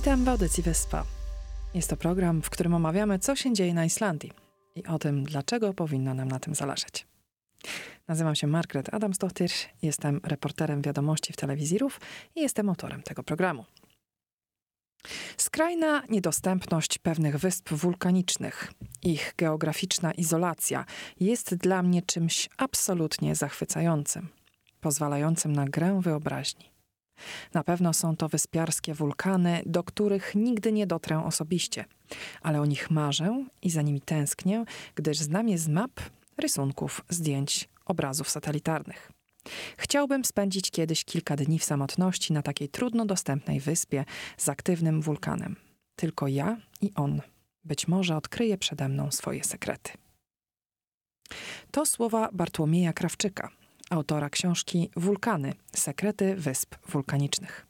Witam w audycji Wyspa. Jest to program, w którym omawiamy, co się dzieje na Islandii i o tym, dlaczego powinno nam na tym zależeć. Nazywam się Margaret Adamsdottir, jestem reporterem wiadomości w telewizji RUF i jestem autorem tego programu. Skrajna niedostępność pewnych wysp wulkanicznych, ich geograficzna izolacja jest dla mnie czymś absolutnie zachwycającym, pozwalającym na grę wyobraźni. Na pewno są to wyspiarskie wulkany, do których nigdy nie dotrę osobiście, ale o nich marzę i za nimi tęsknię, gdyż znam je z map, rysunków, zdjęć, obrazów satelitarnych. Chciałbym spędzić kiedyś kilka dni w samotności na takiej trudno dostępnej wyspie z aktywnym wulkanem. Tylko ja i on. Być może odkryje przede mną swoje sekrety. To słowa Bartłomieja Krawczyka, autora książki Wulkany Sekrety Wysp Wulkanicznych.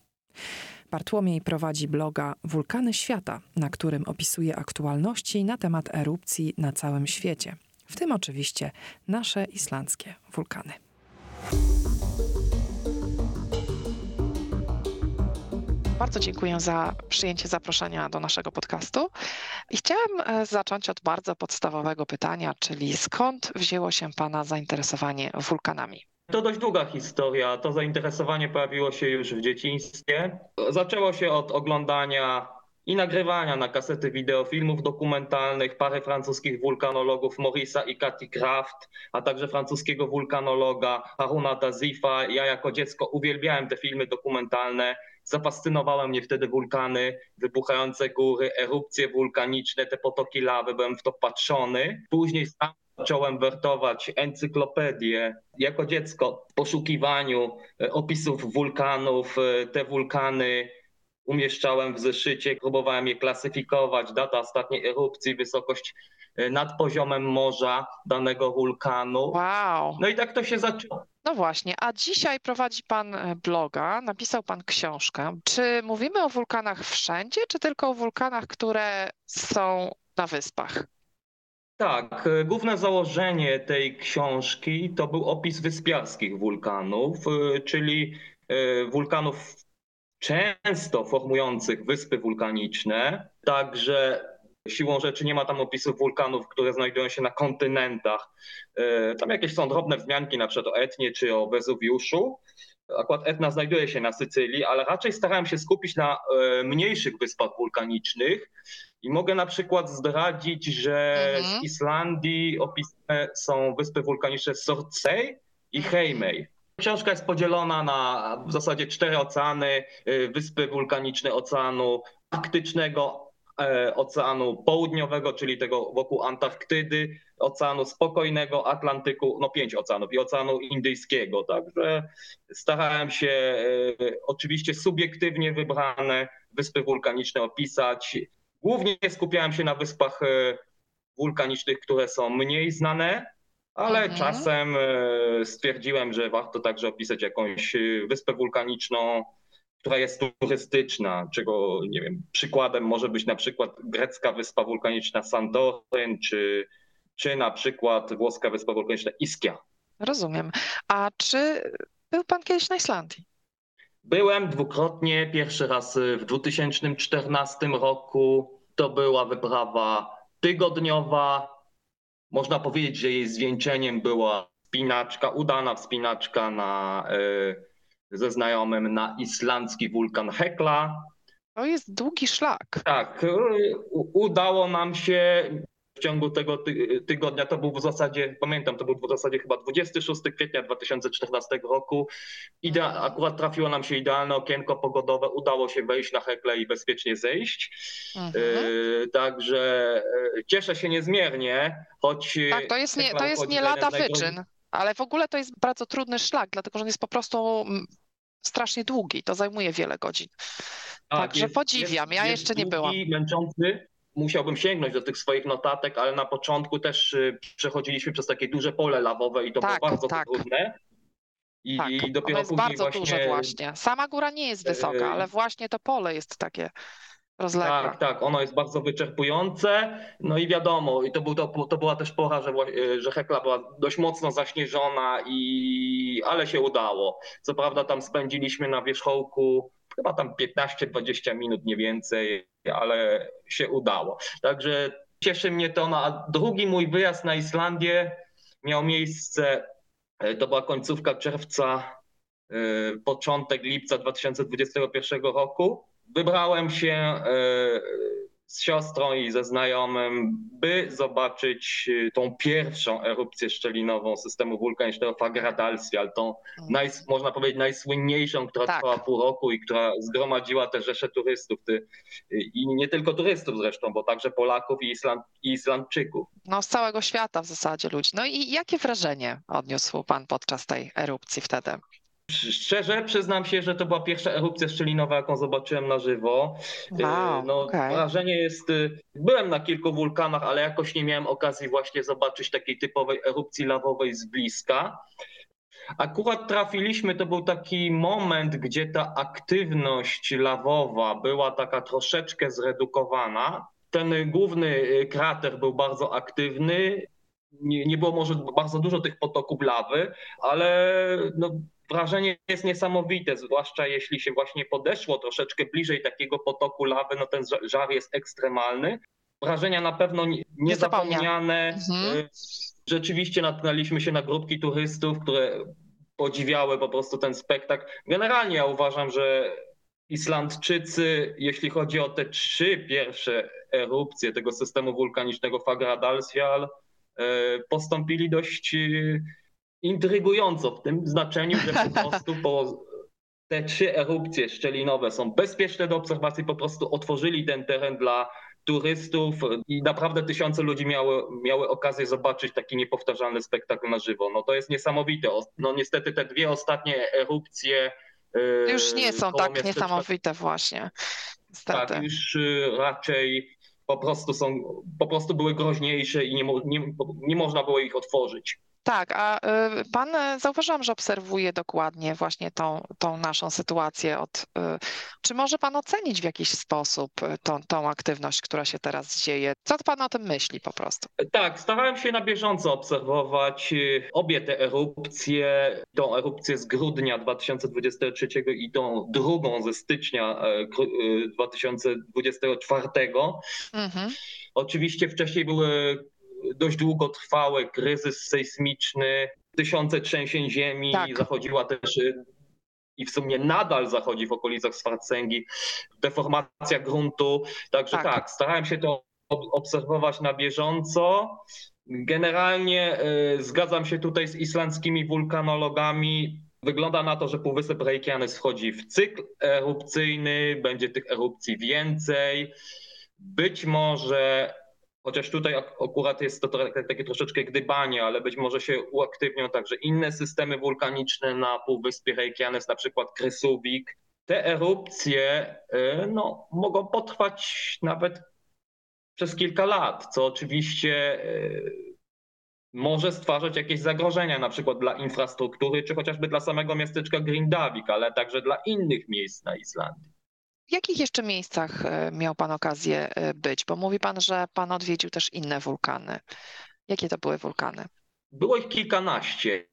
Bartłomiej prowadzi bloga Wulkany Świata, na którym opisuje aktualności na temat erupcji na całym świecie, w tym oczywiście nasze islandzkie wulkany. Bardzo dziękuję za przyjęcie zaproszenia do naszego podcastu. I chciałam e, zacząć od bardzo podstawowego pytania, czyli skąd wzięło się Pana zainteresowanie wulkanami? To dość długa historia. To zainteresowanie pojawiło się już w dzieciństwie. Zaczęło się od oglądania i nagrywania na kasety wideo filmów dokumentalnych, parę francuskich wulkanologów Morisa i Cathy Kraft, a także francuskiego wulkanologa Haruna Dazifa. Ja jako dziecko uwielbiałem te filmy dokumentalne. Zafascynowały mnie wtedy wulkany, wybuchające góry, erupcje wulkaniczne, te potoki lawy, byłem w to patrzony. Później sam zacząłem wertować encyklopedię jako dziecko w poszukiwaniu e, opisów wulkanów. E, te wulkany umieszczałem w zeszycie, próbowałem je klasyfikować, data ostatniej erupcji, wysokość e, nad poziomem morza danego wulkanu. Wow. No i tak to się zaczęło. No właśnie, a dzisiaj prowadzi Pan bloga, napisał Pan książkę. Czy mówimy o wulkanach wszędzie, czy tylko o wulkanach, które są na wyspach? Tak, e, główne założenie tej książki to był opis wyspiarskich wulkanów, e, czyli e, wulkanów często formujących wyspy wulkaniczne. Także siłą rzeczy nie ma tam opisów wulkanów, które znajdują się na kontynentach. Tam jakieś są drobne wzmianki na przykład o Etnie czy o Wezuwiuszu. Akurat Etna znajduje się na Sycylii, ale raczej starałem się skupić na mniejszych wyspach wulkanicznych, i mogę na przykład zdradzić, że mhm. z Islandii opisane są wyspy wulkaniczne Sorcey i. Heimei. Książka jest podzielona na w zasadzie cztery oceany, y, wyspy wulkaniczne oceanu arktycznego, e, oceanu południowego, czyli tego wokół Antarktydy, oceanu spokojnego, Atlantyku, no pięć oceanów i oceanu indyjskiego. Także starałem się e, oczywiście subiektywnie wybrane wyspy wulkaniczne opisać. Głównie skupiałem się na wyspach e, wulkanicznych, które są mniej znane, ale mhm. czasem e, stwierdziłem, że warto także opisać jakąś e, wyspę wulkaniczną, która jest turystyczna, czego nie wiem, przykładem może być na przykład grecka wyspa wulkaniczna Santorin, czy, czy na przykład włoska wyspa wulkaniczna Ischia. Rozumiem. A czy był pan kiedyś na Islandii? Byłem dwukrotnie. Pierwszy raz w 2014 roku. To była wyprawa tygodniowa. Można powiedzieć, że jej zwieńczeniem była wspinaczka, udana wspinaczka na, e, ze znajomym na islandzki wulkan Hekla. To jest długi szlak. Tak, udało nam się w ciągu tego tygodnia, to był w zasadzie, pamiętam, to był w zasadzie chyba 26 kwietnia 2014 roku. Idea, akurat trafiło nam się idealne okienko pogodowe, udało się wejść na Hekle i bezpiecznie zejść. Mhm. E, także e, cieszę się niezmiernie, choć... Tak, to jest nie, to jest nie lada wyczyn, ale w ogóle to jest bardzo trudny szlak, dlatego że on jest po prostu mm, strasznie długi, to zajmuje wiele godzin. Tak, Także jest, podziwiam, jest, ja jeszcze nie byłam. męczący, musiałbym sięgnąć do tych swoich notatek, ale na początku też y, przechodziliśmy przez takie duże pole lawowe i to tak, było bardzo tak. trudne. I, tak, dopiero ono jest bardzo właśnie... duże właśnie. Sama góra nie jest wysoka, y, ale właśnie to pole jest takie Tak, tak, ono jest bardzo wyczerpujące. No i wiadomo, i to, był, to, to była też pora, że, y, że Hekla była dość mocno zaśnieżona, i, ale się udało. Co prawda tam spędziliśmy na wierzchołku chyba tam 15-20 minut, nie więcej, ale się udało. Także cieszy mnie to. No, a drugi mój wyjazd na Islandię miał miejsce, e, to była końcówka czerwca, e, początek lipca 2021 roku. Wybrałem się e, z siostrą i ze znajomym, by zobaczyć y, tą pierwszą erupcję szczelinową systemu wulkanicznego Fagradalsfjall, tą mm. naj, można powiedzieć najsłynniejszą, która tak. trwała pół roku i która zgromadziła te rzesze turystów ty, i nie tylko turystów zresztą, bo także Polaków i, Island, i Islandczyków. No z całego świata w zasadzie ludzi. No i jakie wrażenie odniósł pan podczas tej erupcji wtedy? Szczerze przyznam się, że to była pierwsza erupcja szczelinowa, jaką zobaczyłem na żywo. Wow, no, okay. Wrażenie jest. Y, byłem na kilku wulkanach, ale jakoś nie miałem okazji właśnie zobaczyć takiej typowej erupcji lawowej z bliska. Akurat trafiliśmy, to był taki moment, gdzie ta aktywność lawowa była taka troszeczkę zredukowana. Ten główny y, krater był bardzo aktywny. Nie, nie było może bardzo dużo tych potoków lawy, ale no, wrażenie jest niesamowite, zwłaszcza jeśli się właśnie podeszło troszeczkę bliżej takiego potoku lawy, no ten żar jest ekstremalny. Wrażenia na pewno niezapomniane. Mhm. Y, rzeczywiście natknęliśmy się na grupki turystów, które podziwiały po prostu ten spektakl. Generalnie ja uważam, że Islandczycy, jeśli chodzi o te trzy pierwsze erupcje tego systemu wulkanicznego Fagradalsfjall, y, postąpili dość intrygująco w tym znaczeniu, że po prostu po te trzy erupcje szczelinowe są bezpieczne do obserwacji, po prostu otworzyli ten teren dla turystów i naprawdę tysiące ludzi miały, miały okazję zobaczyć taki niepowtarzalny spektakl na żywo. No to jest niesamowite. No niestety te dwie ostatnie erupcje y, już nie są tak niesamowite właśnie. Niestety. Tak, już y, raczej po prostu są, po prostu były groźniejsze i nie, nie, nie można było ich otworzyć. Tak, a y, pan e, zauważyłam, że obserwuje dokładnie właśnie tą, tą naszą sytuację. Od, y, czy może pan ocenić w jakiś sposób y, tą, tą aktywność, która się teraz dzieje? Co pan o tym myśli po prostu? Tak, starałem się na bieżąco obserwować obie te erupcje, tą erupcję z grudnia 2023 i tą drugą ze stycznia 2024. Mhm. Oczywiście wcześniej były dość długotrwały kryzys sejsmiczny, tysiące trzęsień ziemi, tak. zachodziła też y, i w sumie nadal zachodzi w okolicach Swarcęgi deformacja gruntu. Także tak, tak starałem się to obserwować na bieżąco. Generalnie y, zgadzam się tutaj z islandzkimi wulkanologami. Wygląda na to, że Półwysep Reykjanes wchodzi w cykl erupcyjny, będzie tych erupcji więcej. Być może Chociaż tutaj akurat jest to takie troszeczkę gdybanie, ale być może się uaktywnią także inne systemy wulkaniczne na Półwyspie Reykjanes, na przykład Krysubik. Te erupcje y, no, mogą potrwać nawet przez kilka lat, co oczywiście y, może stwarzać jakieś zagrożenia, na przykład dla infrastruktury, czy chociażby dla samego miasteczka Grindavik, ale także dla innych miejsc na Islandii. W jakich jeszcze miejscach e, miał Pan okazję e, być? Bo mówi Pan, że Pan odwiedził też inne wulkany. Jakie to były wulkany? Było ich kilkanaście.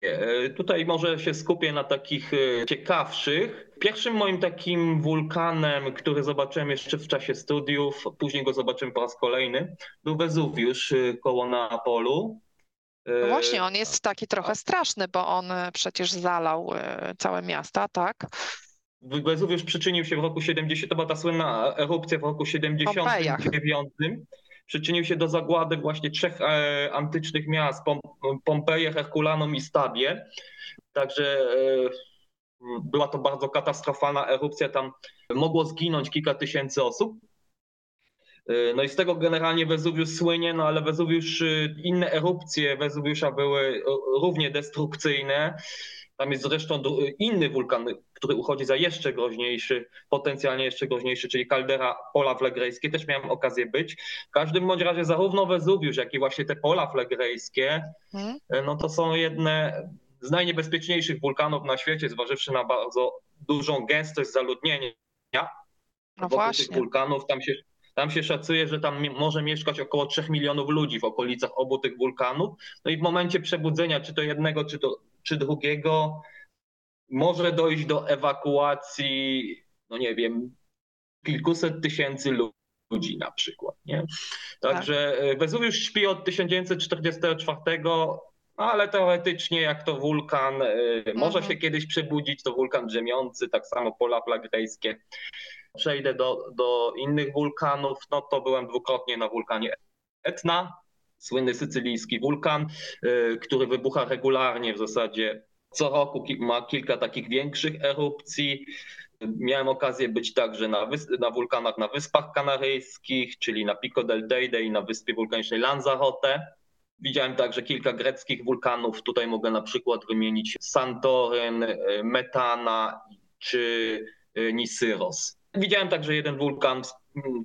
E, tutaj może się skupię na takich ciekawszych. Pierwszym moim takim wulkanem, który zobaczyłem jeszcze w czasie studiów, później go zobaczyłem po raz kolejny, był Wezuwiusz koło Neapolu. No właśnie, on jest taki trochę straszny, bo on przecież zalał całe miasta, tak? Wezuwiusz przyczynił się w roku 70, to była ta słynna erupcja w roku 79. Przyczynił się do zagłady właśnie trzech e, antycznych miast, Pom Pompeje, Herkulanum i Stabie. Także e, była to bardzo katastrofalna erupcja, tam mogło zginąć kilka tysięcy osób. E, no i z tego generalnie Wezuwiusz słynie, no ale Wezuwiusz, inne erupcje Wezuwiusza były równie destrukcyjne. Tam jest zresztą inny wulkan, który uchodzi za jeszcze groźniejszy, potencjalnie jeszcze groźniejszy, czyli kaldera pola flegrejskie. Też miałem okazję być. W każdym bądź razie zarówno Wezuwiusz, jak i właśnie te pola flegrejskie, hmm. no to są jedne z najniebezpieczniejszych wulkanów na świecie, zważywszy na bardzo dużą gęstość zaludnienia no wokół właśnie. tych wulkanów. Tam się tam się szacuje, że tam może mieszkać około 3 milionów ludzi w okolicach obu tych wulkanów. No i w momencie przebudzenia, czy to jednego, czy to czy drugiego może dojść do ewakuacji no nie wiem, kilkuset tysięcy ludzi na przykład. Nie? Także tak. Wezuwiusz śpi od 1944, ale teoretycznie jak to wulkan może mhm. się kiedyś przebudzić, to wulkan drzemiący, tak samo pola plagrejskie. Przejdę do, do innych wulkanów, no to byłem dwukrotnie na wulkanie Etna, słynny sycylijski wulkan, y, który wybucha regularnie w zasadzie co roku ma kilka takich większych erupcji. Miałem okazję być także na, na wulkanach na Wyspach Kanaryjskich, czyli na Pico del Teide i na wyspie wulkanicznej Lanzarote. Widziałem także kilka greckich wulkanów. Tutaj mogę na przykład wymienić Santoryn, y, Metana czy y, Nisyros. Widziałem także jeden wulkan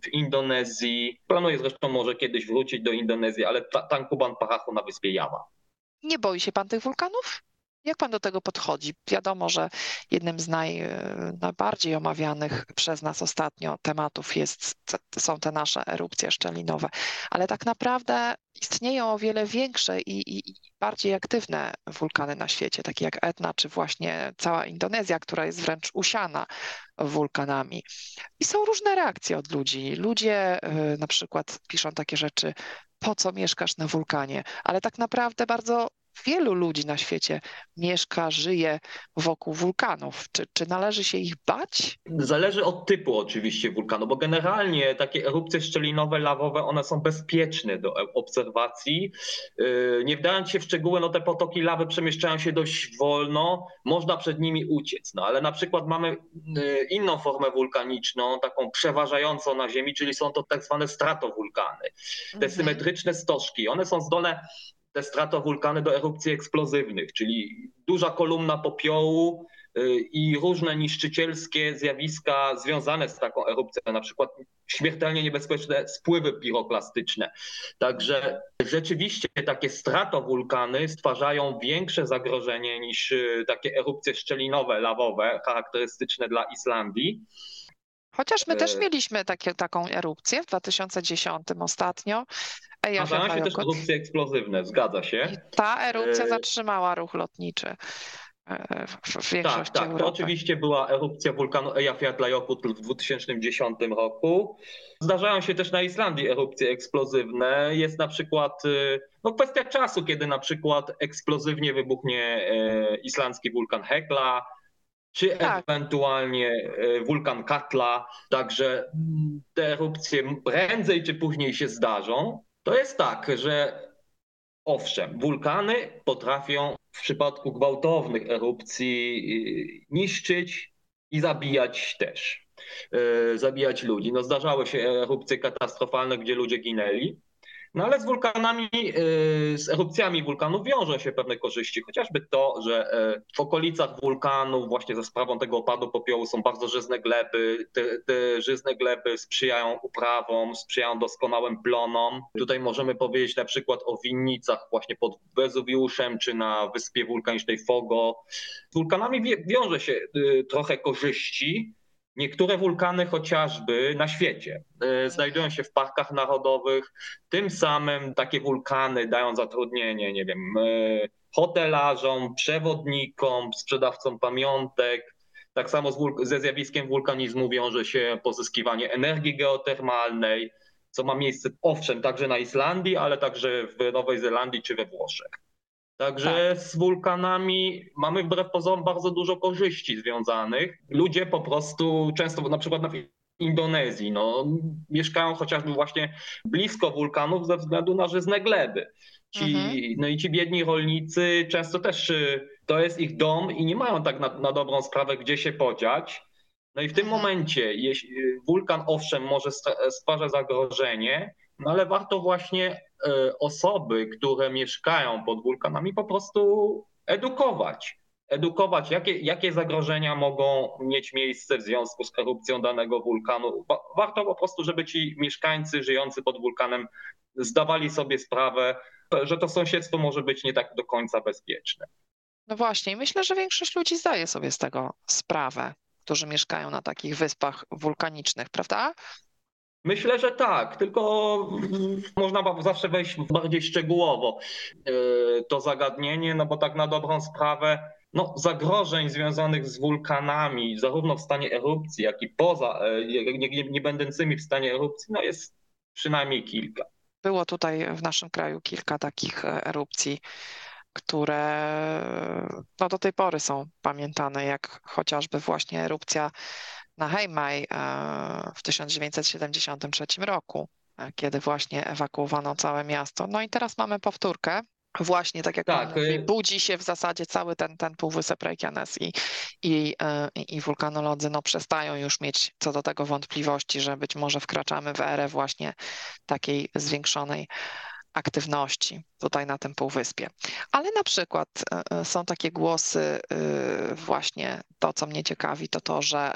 w Indonezji. Planuję zresztą może kiedyś wrócić do Indonezji, ale Tangkuban Parahu na wyspie Java. Nie boi się pan tych wulkanów? Jak pan do tego podchodzi? Wiadomo, że jednym z naj, najbardziej omawianych przez nas ostatnio tematów jest, są te nasze erupcje szczelinowe, ale tak naprawdę istnieją o wiele większe i, i, i bardziej aktywne wulkany na świecie, takie jak Etna, czy właśnie cała Indonezja, która jest wręcz usiana wulkanami. I są różne reakcje od ludzi. Ludzie y, na przykład piszą takie rzeczy, po co mieszkasz na wulkanie, ale tak naprawdę bardzo wielu ludzi na świecie mieszka, żyje wokół wulkanów. Czy, czy należy się ich bać? Zależy od typu oczywiście wulkanu, bo generalnie takie erupcje szczelinowe, lawowe, one są bezpieczne do obserwacji. Yy, nie wdając się w szczegóły, no te potoki lawy przemieszczają się dość wolno, można przed nimi uciec. No ale na przykład mamy yy, inną formę wulkaniczną, taką przeważającą na Ziemi, czyli są to tak zwane stratowulkany. Te mhm. symetryczne stożki, one są zdolne te stratowulkany do erupcji eksplozywnych, czyli duża kolumna popiołu y, i różne niszczycielskie zjawiska związane z taką erupcją, na przykład śmiertelnie niebezpieczne spływy piroklastyczne. Także rzeczywiście takie stratowulkany stwarzają większe zagrożenie niż y, takie erupcje szczelinowe, lawowe, charakterystyczne dla Islandii. Chociaż my też e, mieliśmy takie, taką erupcję w 2010 ostatnio. Zdarzają się też erupcje eksplozywne, zgadza się. I ta erupcja e, zatrzymała ruch lotniczy e, w Tak, tak. To oczywiście była erupcja wulkanu Eyjafjallajökull w 2010 roku. Zdarzają się też na Islandii erupcje eksplozywne. Jest na przykład no, kwestia czasu, kiedy na przykład eksplozywnie wybuchnie islandzki wulkan Hekla, czy tak. ewentualnie e, wulkan Katla. Także te erupcje prędzej czy później się zdarzą. To jest tak, że owszem, wulkany potrafią w przypadku gwałtownych erupcji e, niszczyć i zabijać też. E, zabijać ludzi. No zdarzały się erupcje katastrofalne, gdzie ludzie ginęli. No ale z wulkanami, y, z erupcjami wulkanów wiążą się pewne korzyści, chociażby to, że e, w okolicach wulkanów właśnie za sprawą tego opadu popiołu są bardzo żyzne gleby. Te, te żyzne gleby sprzyjają uprawom, sprzyjają doskonałym plonom. Tutaj możemy powiedzieć na przykład o winnicach właśnie pod Wezuwiuszem czy na wyspie wulkanicznej Fogo. Z wulkanami wiąże się y, trochę korzyści, Niektóre wulkany chociażby na świecie e, znajdują się w parkach narodowych. Tym samym takie wulkany dają zatrudnienie, nie wiem, e, hotelarzom, przewodnikom, sprzedawcom pamiątek. Tak samo ze zjawiskiem wulkanizmu wiąże się pozyskiwanie energii geotermalnej, co ma miejsce owszem także na Islandii, ale także w Nowej Zelandii czy we Włoszech. Także tak. z wulkanami mamy wbrew pozorom bardzo dużo korzyści związanych. Ludzie po prostu często, na przykład na Indonezji, no, mieszkają chociażby właśnie blisko wulkanów ze względu na żyzne gleby. Ci, mhm. No i ci biedni rolnicy często też y, to jest ich dom i nie mają tak na, na dobrą sprawę, gdzie się podziać. No i w tym mhm. momencie, jeśli wulkan owszem może stwarza zagrożenie, no ale warto właśnie e, osoby, które mieszkają pod wulkanami, po prostu edukować. Edukować, jakie, jakie zagrożenia mogą mieć miejsce w związku z erupcją danego wulkanu. Warto po prostu, żeby ci mieszkańcy żyjący pod wulkanem zdawali sobie sprawę, że to sąsiedztwo może być nie tak do końca bezpieczne. No właśnie, myślę, że większość ludzi zdaje sobie z tego sprawę, którzy mieszkają na takich wyspach wulkanicznych, prawda? Myślę, że tak, tylko można zawsze wejść bardziej szczegółowo e, to zagadnienie, no bo tak na dobrą sprawę no, zagrożeń związanych z wulkanami, zarówno w stanie erupcji, jak i poza, nie, nie, nie będącymi w stanie erupcji, no jest przynajmniej kilka. Było tutaj w naszym kraju kilka takich erupcji, które no, do tej pory są pamiętane, jak chociażby właśnie erupcja na Heimei e, w 1973 roku, e, kiedy właśnie ewakuowano całe miasto. No i teraz mamy powtórkę. Właśnie, tak jak tak. Mówi, y- budzi się w zasadzie cały ten, ten półwysep Reykjanes i, i, e, i, i wulkanolodzy no, przestają już mieć co do tego wątpliwości, że być może wkraczamy w erę właśnie takiej zwiększonej aktywności tutaj na tym półwyspie. Ale na przykład e, e, są takie głosy, e, właśnie to, co mnie ciekawi, to to, że,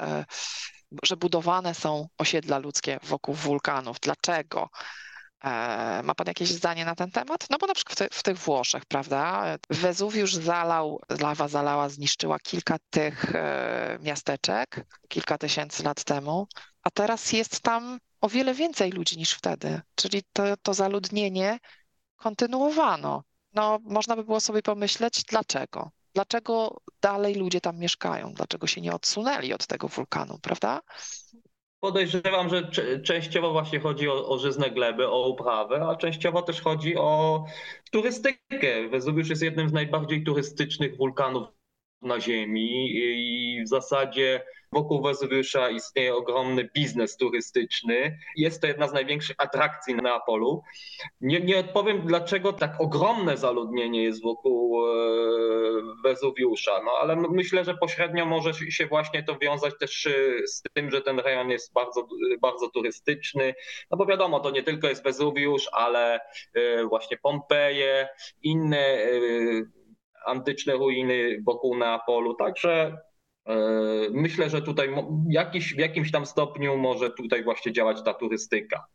że budowane są osiedla ludzkie wokół wulkanów. Dlaczego? Ma Pan jakieś zdanie na ten temat? No bo na przykład w, w tych Włoszech, prawda? Wezuwiusz zalał, lawa zalała, zniszczyła kilka tych miasteczek kilka tysięcy lat temu, a teraz jest tam o wiele więcej ludzi niż wtedy. Czyli to, to zaludnienie kontynuowano. No, można by było sobie pomyśleć, dlaczego? Dlaczego dalej ludzie tam mieszkają? Dlaczego się nie odsunęli od tego wulkanu, prawda? Podejrzewam, że częściowo właśnie chodzi o, o żyzne gleby, o uprawę, a częściowo też chodzi o turystykę. Wezuwiusz jest jednym z najbardziej turystycznych wulkanów na Ziemi i w zasadzie wokół Wezuwiusza istnieje ogromny biznes turystyczny. Jest to jedna z największych atrakcji na Neapolu. Nie, nie odpowiem, dlaczego tak ogromne zaludnienie jest wokół e, Wezuwiusza, no ale myślę, że pośrednio może się właśnie to wiązać też e, z tym, że ten rejon jest bardzo, bardzo turystyczny. No bo wiadomo, to nie tylko jest Wezuwiusz, ale e, właśnie Pompeje, inne antyczne ruiny wokół Neapolu. Także e, myślę, że tutaj jakiś, w jakimś tam stopniu może tutaj właśnie działać ta turystyka.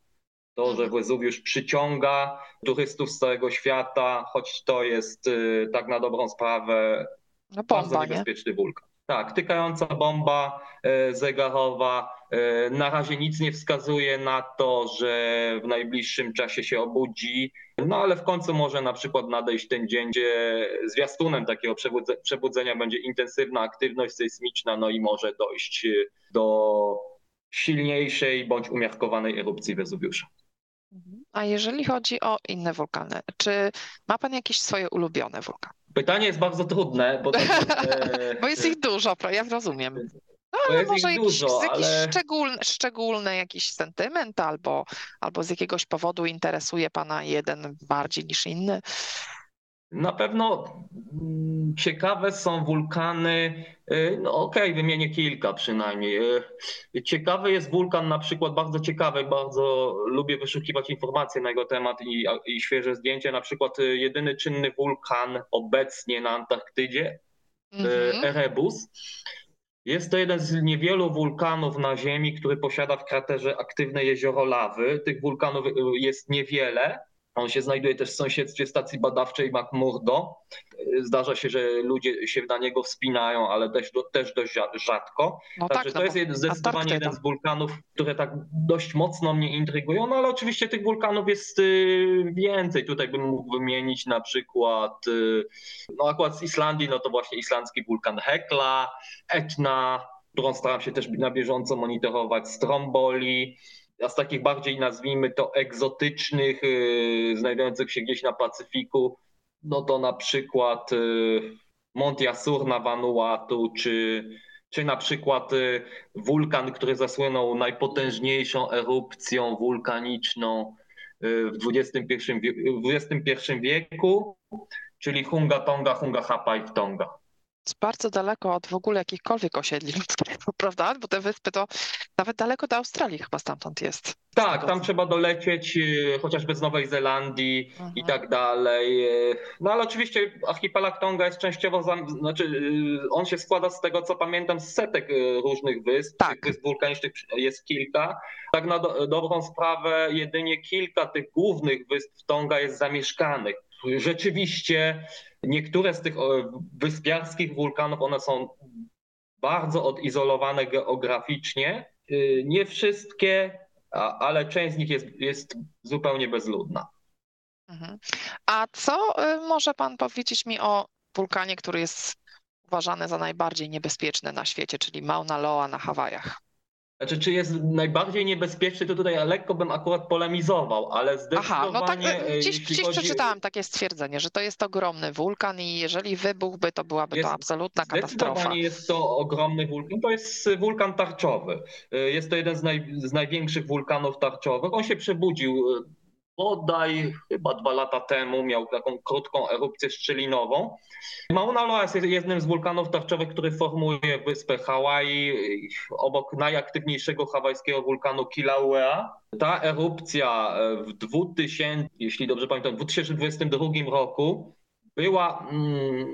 To, że mhm. Wezuwiusz przyciąga turystów z całego świata, choć to jest e, tak na dobrą sprawę no bomba, bardzo niebezpieczny nie? wulkan. Tak, tykająca bomba e, zegarowa. Na razie nic nie wskazuje na to, że w najbliższym czasie się obudzi. No ale w końcu może na przykład nadejść ten dzień, gdzie zwiastunem takiego przebudzenia będzie intensywna aktywność sejsmiczna, no i może dojść y, do silniejszej bądź umiarkowanej erupcji Wezuwiusza. A jeżeli chodzi o inne wulkany, czy ma Pan jakieś swoje ulubione wulkany? Pytanie jest bardzo trudne, bo, tak, bo jest ich dużo, ja rozumiem. No, ale może jakiś, dużo, jakiś ale... szczególny, szczególny jakiś sentyment albo, albo z jakiegoś powodu interesuje Pana jeden bardziej niż inny? Na pewno mm, ciekawe są wulkany, y, no okej, okay, wymienię kilka przynajmniej. Y, ciekawy jest wulkan na przykład, bardzo ciekawy, bardzo lubię wyszukiwać informacje na jego temat i, i świeże zdjęcia. Na przykład y, jedyny czynny wulkan obecnie na Antarktydzie, -hmm. Erebus. Jest to jeden z niewielu wulkanów na Ziemi, który posiada w kraterze aktywne jezioro lawy. Tych wulkanów jest niewiele. On się znajduje też w sąsiedztwie stacji badawczej McMurdo. Zdarza się, że ludzie się na niego wspinają, ale też, też dość rzadko. No Także tak, to no jest zdecydowanie jeden z wulkanów, które tak dość mocno mnie intrygują, no ale oczywiście tych wulkanów jest y, więcej. Tutaj bym mógł wymienić na przykład, y, no akurat z Islandii, no to właśnie islandzki wulkan Hekla, Etna, którą staram się też na bieżąco monitorować, Stromboli, z takich bardziej nazwijmy to egzotycznych, yy, znajdujących się gdzieś na Pacyfiku, no to na przykład yy, Mont Yasur na Vanuatu, czy, czy na przykład yy, wulkan, który zasłynął najpotężniejszą erupcją wulkaniczną w XXI, w XXI wieku, czyli Hunga Tonga, Hunga Hapai w Tonga bardzo daleko od w ogóle jakichkolwiek osiedli ludzkich, prawda? Bo te wyspy to nawet daleko do Australii chyba stamtąd jest. Tak, tam trzeba dolecieć y, chociażby z Nowej Zelandii mhm. i tak dalej. Y, no ale oczywiście archipelag Tonga jest częściowo, znaczy y, on się składa z tego co pamiętam z setek różnych wysp. Tak. Tych wysp wulkanicznych jest kilka. Tak na do, dobrą sprawę jedynie kilka tych głównych wysp Tonga jest zamieszkanych. Rzeczywiście niektóre z tych wyspiarskich wulkanów, one są bardzo odizolowane geograficznie. Y, nie wszystkie, ale część z nich jest, jest zupełnie bezludna. Mhm. A co y, może Pan powiedzieć mi o wulkanie, który jest uważane za najbardziej niebezpieczne na świecie, czyli Mauna Loa na Hawajach? Znaczy, czy jest najbardziej niebezpieczny, to tutaj lekko bym akurat polemizował, ale zdecydowanie... Aha, no tak, e, gdzieś, gdzieś chodzi... przeczytałam takie stwierdzenie, że to jest ogromny wulkan i jeżeli wybuchłby, to byłaby jest, to absolutna katastrofa. Zdecydowanie jest to ogromny wulkan, to jest wulkan tarczowy. E, jest to jeden z, naj, z największych wulkanów tarczowych. On się przebudził e, bodaj chyba dwa lata temu miał taką krótką erupcję szczelinową. Mauna Loa jest jednym z wulkanów tarczowych, który formuje wyspę Hawaii obok najaktywniejszego hawajskiego wulkanu Kilauea. Ta erupcja w 2000, jeśli dobrze pamiętam, w 2022 roku była mm,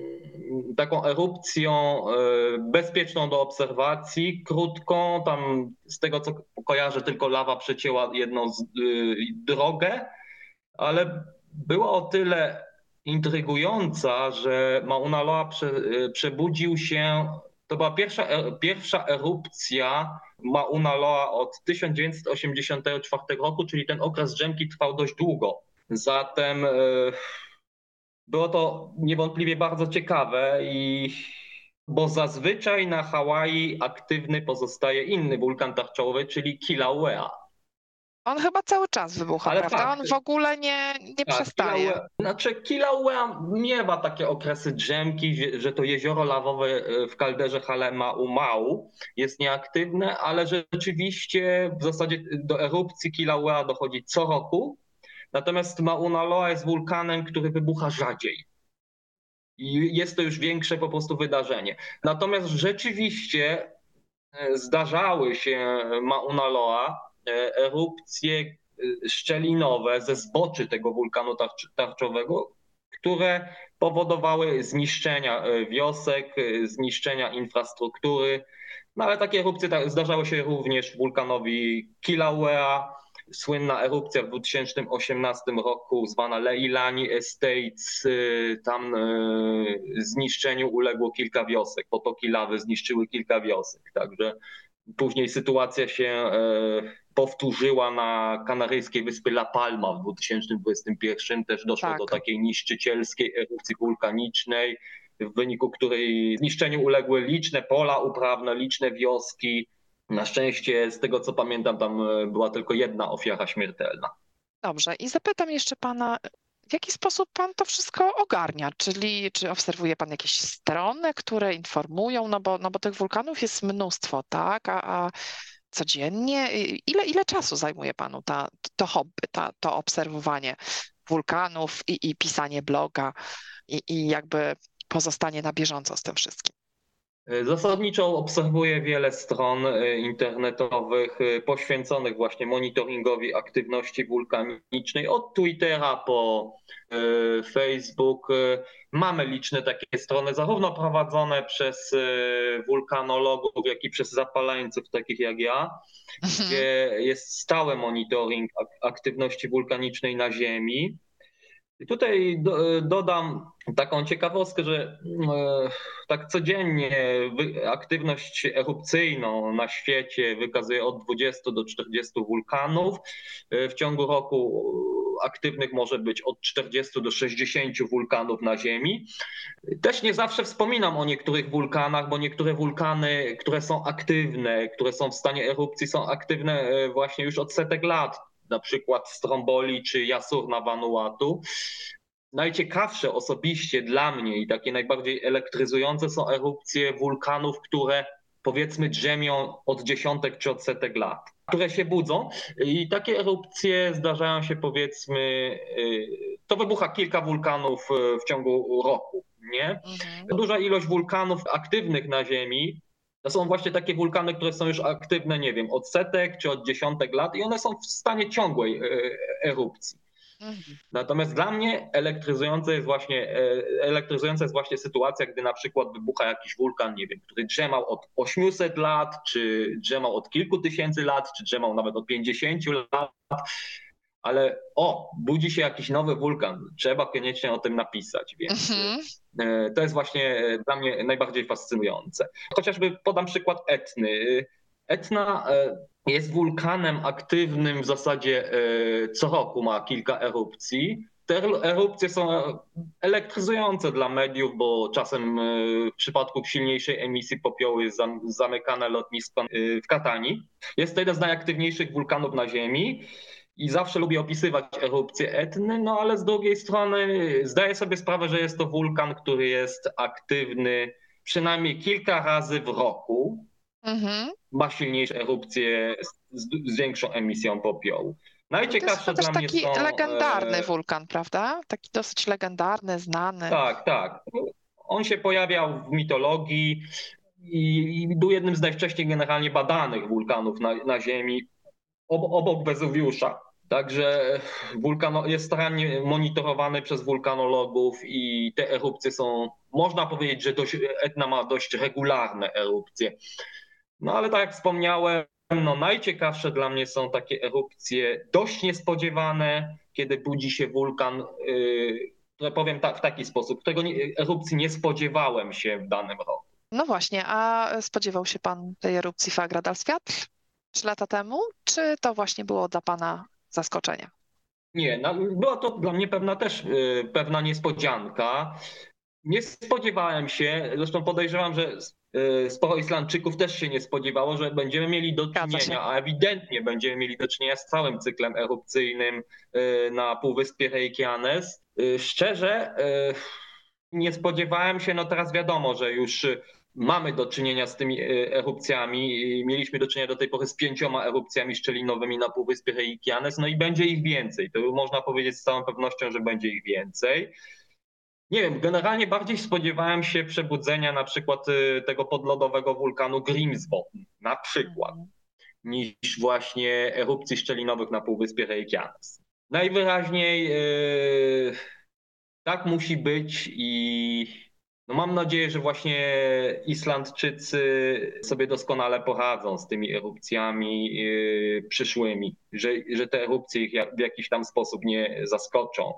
taką erupcją e, bezpieczną do obserwacji, krótką, tam z tego co kojarzę tylko lawa przecięła jedną y, drogę, ale była o tyle intrygująca, że Mauna Loa y, przebudził się, to była pierwsza, e, pierwsza erupcja Mauna Loa od 1984 roku, czyli ten okres drzemki trwał dość długo. Zatem było to niewątpliwie bardzo ciekawe i bo zazwyczaj na Hawaii aktywny pozostaje inny wulkan tarczowy, czyli Kilauea. On chyba cały czas wybucha, Ale prawda? Tak, On w ogóle nie, nie tak, przestaje. Kilauea, znaczy Kilauea miewa takie okresy drzemki, że to jezioro lawowe e, w kalderze Halema Umau jest nieaktywne, ale rzeczywiście w zasadzie do erupcji Kilauea dochodzi co roku Natomiast Mauna Loa jest wulkanem, który wybucha rzadziej. I jest to już większe po prostu wydarzenie. Natomiast rzeczywiście e, zdarzały się Mauna Loa e, erupcje e, szczelinowe ze zboczy tego wulkanu tarczowego, które powodowały zniszczenia wiosek, zniszczenia infrastruktury. No ale takie erupcje zdarzały się również wulkanowi Kilauea, słynna erupcja w 2018 roku zwana Leilani Estates, y, tam y, zniszczeniu uległo kilka wiosek, potoki lawy zniszczyły kilka wiosek, także później sytuacja się y, powtórzyła na kanaryjskiej wyspie La Palma w 2021, też doszło tak. do takiej niszczycielskiej erupcji wulkanicznej, w wyniku której zniszczeniu uległy liczne pola uprawne, liczne wioski, na szczęście, z tego co pamiętam, tam e, była tylko jedna ofiara śmiertelna. Dobrze, i zapytam jeszcze pana, w jaki sposób pan to wszystko ogarnia? Czyli czy obserwuje pan jakieś strony, które informują, no bo, no bo tych wulkanów jest mnóstwo, tak? A, a codziennie, ile, ile czasu zajmuje panu ta, to hobby, ta, to obserwowanie wulkanów i, i pisanie bloga i, i jakby pozostanie na bieżąco z tym wszystkim? Zasadniczo obserwuję wiele stron e, internetowych e, poświęconych właśnie monitoringowi aktywności wulkanicznej, od Twittera po e, Facebook. Mamy liczne takie strony, zarówno prowadzone przez wulkanologów, jak i przez zapaleńców takich jak ja, mhm. gdzie jest stały monitoring aktywności wulkanicznej na Ziemi. I tutaj do, dodam taką ciekawostkę, że e, tak codziennie aktywność erupcyjną na świecie wykazuje od 20 do 40 wulkanów. E, w ciągu roku aktywnych może być od 40 do 60 wulkanów na Ziemi. Też nie zawsze wspominam o niektórych wulkanach, bo niektóre wulkany, które są aktywne, które są w stanie erupcji, są aktywne e, właśnie już od setek lat na przykład Stromboli czy Jasurna Vanuatu. Najciekawsze osobiście dla mnie i takie najbardziej elektryzujące są erupcje wulkanów, które powiedzmy drzemią od dziesiątek czy od setek lat, które się budzą i takie erupcje zdarzają się powiedzmy, y, to wybucha kilka wulkanów y, w ciągu roku, nie? Mhm. Duża ilość wulkanów aktywnych na Ziemi to są właśnie takie wulkany, które są już aktywne, nie wiem, od setek czy od dziesiątek lat i one są w stanie ciągłej e, erupcji. Mhm. Natomiast dla mnie elektryzujące jest właśnie, e, elektryzująca jest właśnie sytuacja, gdy na przykład wybucha jakiś wulkan, nie wiem, który drzemał od 800 lat, czy drzemał od kilku tysięcy lat, czy drzemał nawet od 50 lat ale o, budzi się jakiś nowy wulkan, trzeba koniecznie o tym napisać, więc mhm. E, to jest właśnie e, dla mnie najbardziej fascynujące. Chociażby podam przykład Etny. Etna e, jest wulkanem aktywnym w zasadzie co roku, ma kilka erupcji. Te erupcje są elektryzujące dla mediów, bo czasem w przypadku silniejszej emisji popiołu jest zamykane lotnisko w Katani. Jest to jeden z najaktywniejszych wulkanów na Ziemi i zawsze lubię opisywać erupcje etny, no ale z drugiej strony zdaję sobie sprawę, że jest to wulkan, który jest aktywny przynajmniej kilka razy w roku. Mhm. Ma silniejsze erupcje z, z, większą emisją popiołu. Najciekawsze to jest dla mnie taki legendarny e, wulkan, prawda? Taki dosyć legendarny, znany. Tak, tak. On się pojawiał w mitologii i, i był jednym z najwcześniej generalnie badanych wulkanów na, na Ziemi obok Wezuwiusza. Także wulkan jest starannie monitorowany przez wulkanologów i te erupcje są, można powiedzieć, że dość, Etna ma dość regularne erupcje. No ale tak jak wspomniałem, no najciekawsze dla mnie są takie erupcje dość niespodziewane, kiedy budzi się wulkan, yy, powiem tak, w taki sposób, którego nie, erupcji nie spodziewałem się w danym roku. No właśnie, a spodziewał się pan tej erupcji Fagra Dalswiatr? 3 lata temu, czy to właśnie było dla Pana zaskoczenie? Nie, no, była to dla mnie pewna też y, pewna niespodzianka. Nie spodziewałem się, zresztą podejrzewam, że y, sporo Islandczyków też się nie spodziewało, że będziemy mieli do czynienia, a ewidentnie będziemy mieli do czynienia z całym cyklem erupcyjnym y, na Półwyspie Reykjanes. Szczerze, nie spodziewałem się, no teraz wiadomo, że już mamy do czynienia z tymi e, erupcjami. Mieliśmy do czynienia do tej pory z pięcioma erupcjami szczelinowymi na Półwyspie Reykjanes, no i będzie ich więcej. To można powiedzieć z całą pewnością, że będzie ich więcej. Nie wiem, generalnie bardziej spodziewałem się przebudzenia na przykład e, tego podlodowego wulkanu Grimsbotn, na przykład, niż właśnie erupcji szczelinowych na Półwyspie Reykjanes. Najwyraźniej yy, tak musi być i no mam nadzieję, że właśnie Islandczycy sobie doskonale poradzą z tymi erupcjami yy, przyszłymi, że, że te erupcje ich w jakiś tam sposób nie zaskoczą.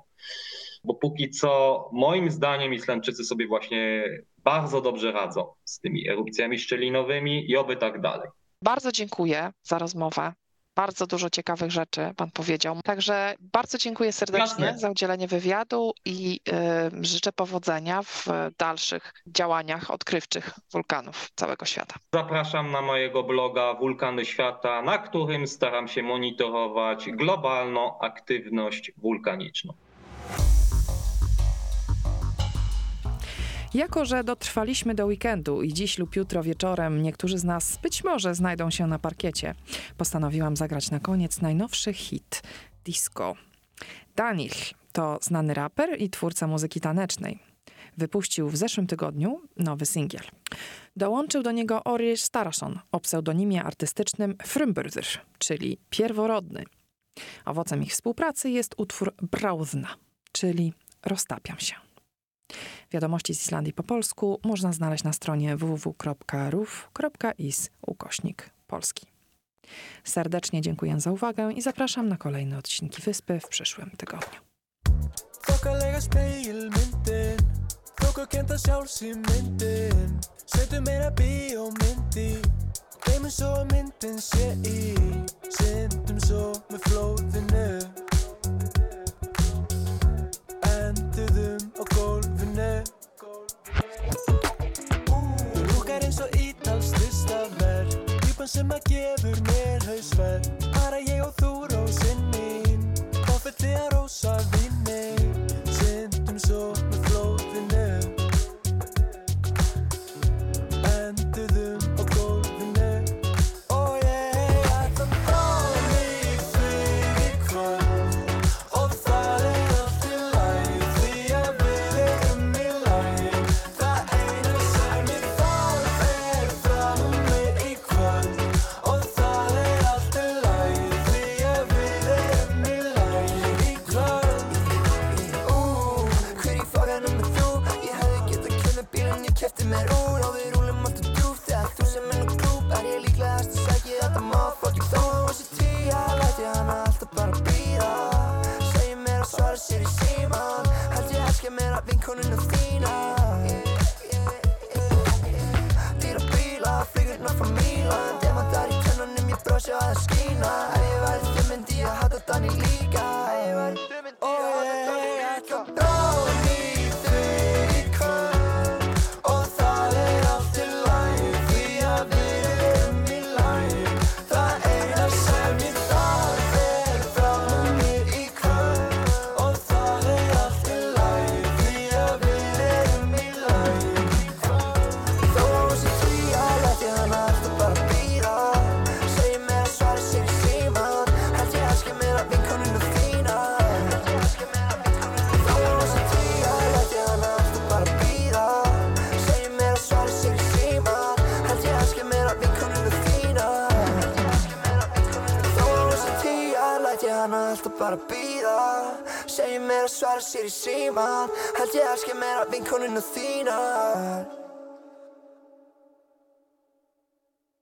Bo póki co, moim zdaniem, Islandczycy sobie właśnie bardzo dobrze radzą z tymi erupcjami szczelinowymi i oby tak dalej. Bardzo dziękuję za rozmowę. Bardzo dużo ciekawych rzeczy Pan powiedział. Także bardzo dziękuję serdecznie Jasne. za udzielenie wywiadu i y, życzę powodzenia w dalszych działaniach odkrywczych wulkanów całego świata. Zapraszam na mojego bloga Wulkany Świata, na którym staram się monitorować globalną aktywność wulkaniczną. Jako, że dotrwaliśmy do weekendu i dziś lub jutro wieczorem niektórzy z nas być może znajdą się na parkiecie, postanowiłam zagrać na koniec najnowszy hit disco. Daniel to znany raper i twórca muzyki tanecznej. Wypuścił w zeszłym tygodniu nowy singiel. Dołączył do niego Ori Starason o pseudonimie artystycznym Frumburður, czyli pierworodny. Owocem ich współpracy jest utwór Brauzna, czyli roztapiam się. Wiadomości z Islandii po polsku można znaleźć na stronie www.ruf.is ukośnik polski. Serdecznie dziękuję za uwagę i zapraszam na kolejne odcinki Wyspy w przyszłym tygodniu. Gleymum svo að myndin sé í svo með flóðinu Týpan sem að gefur mér hausverk Bara ég og þú rósinn skína. Ef ég væri þau myndi ég hata Dani svara sér í síman Held ég elski meira vinkonuna þínar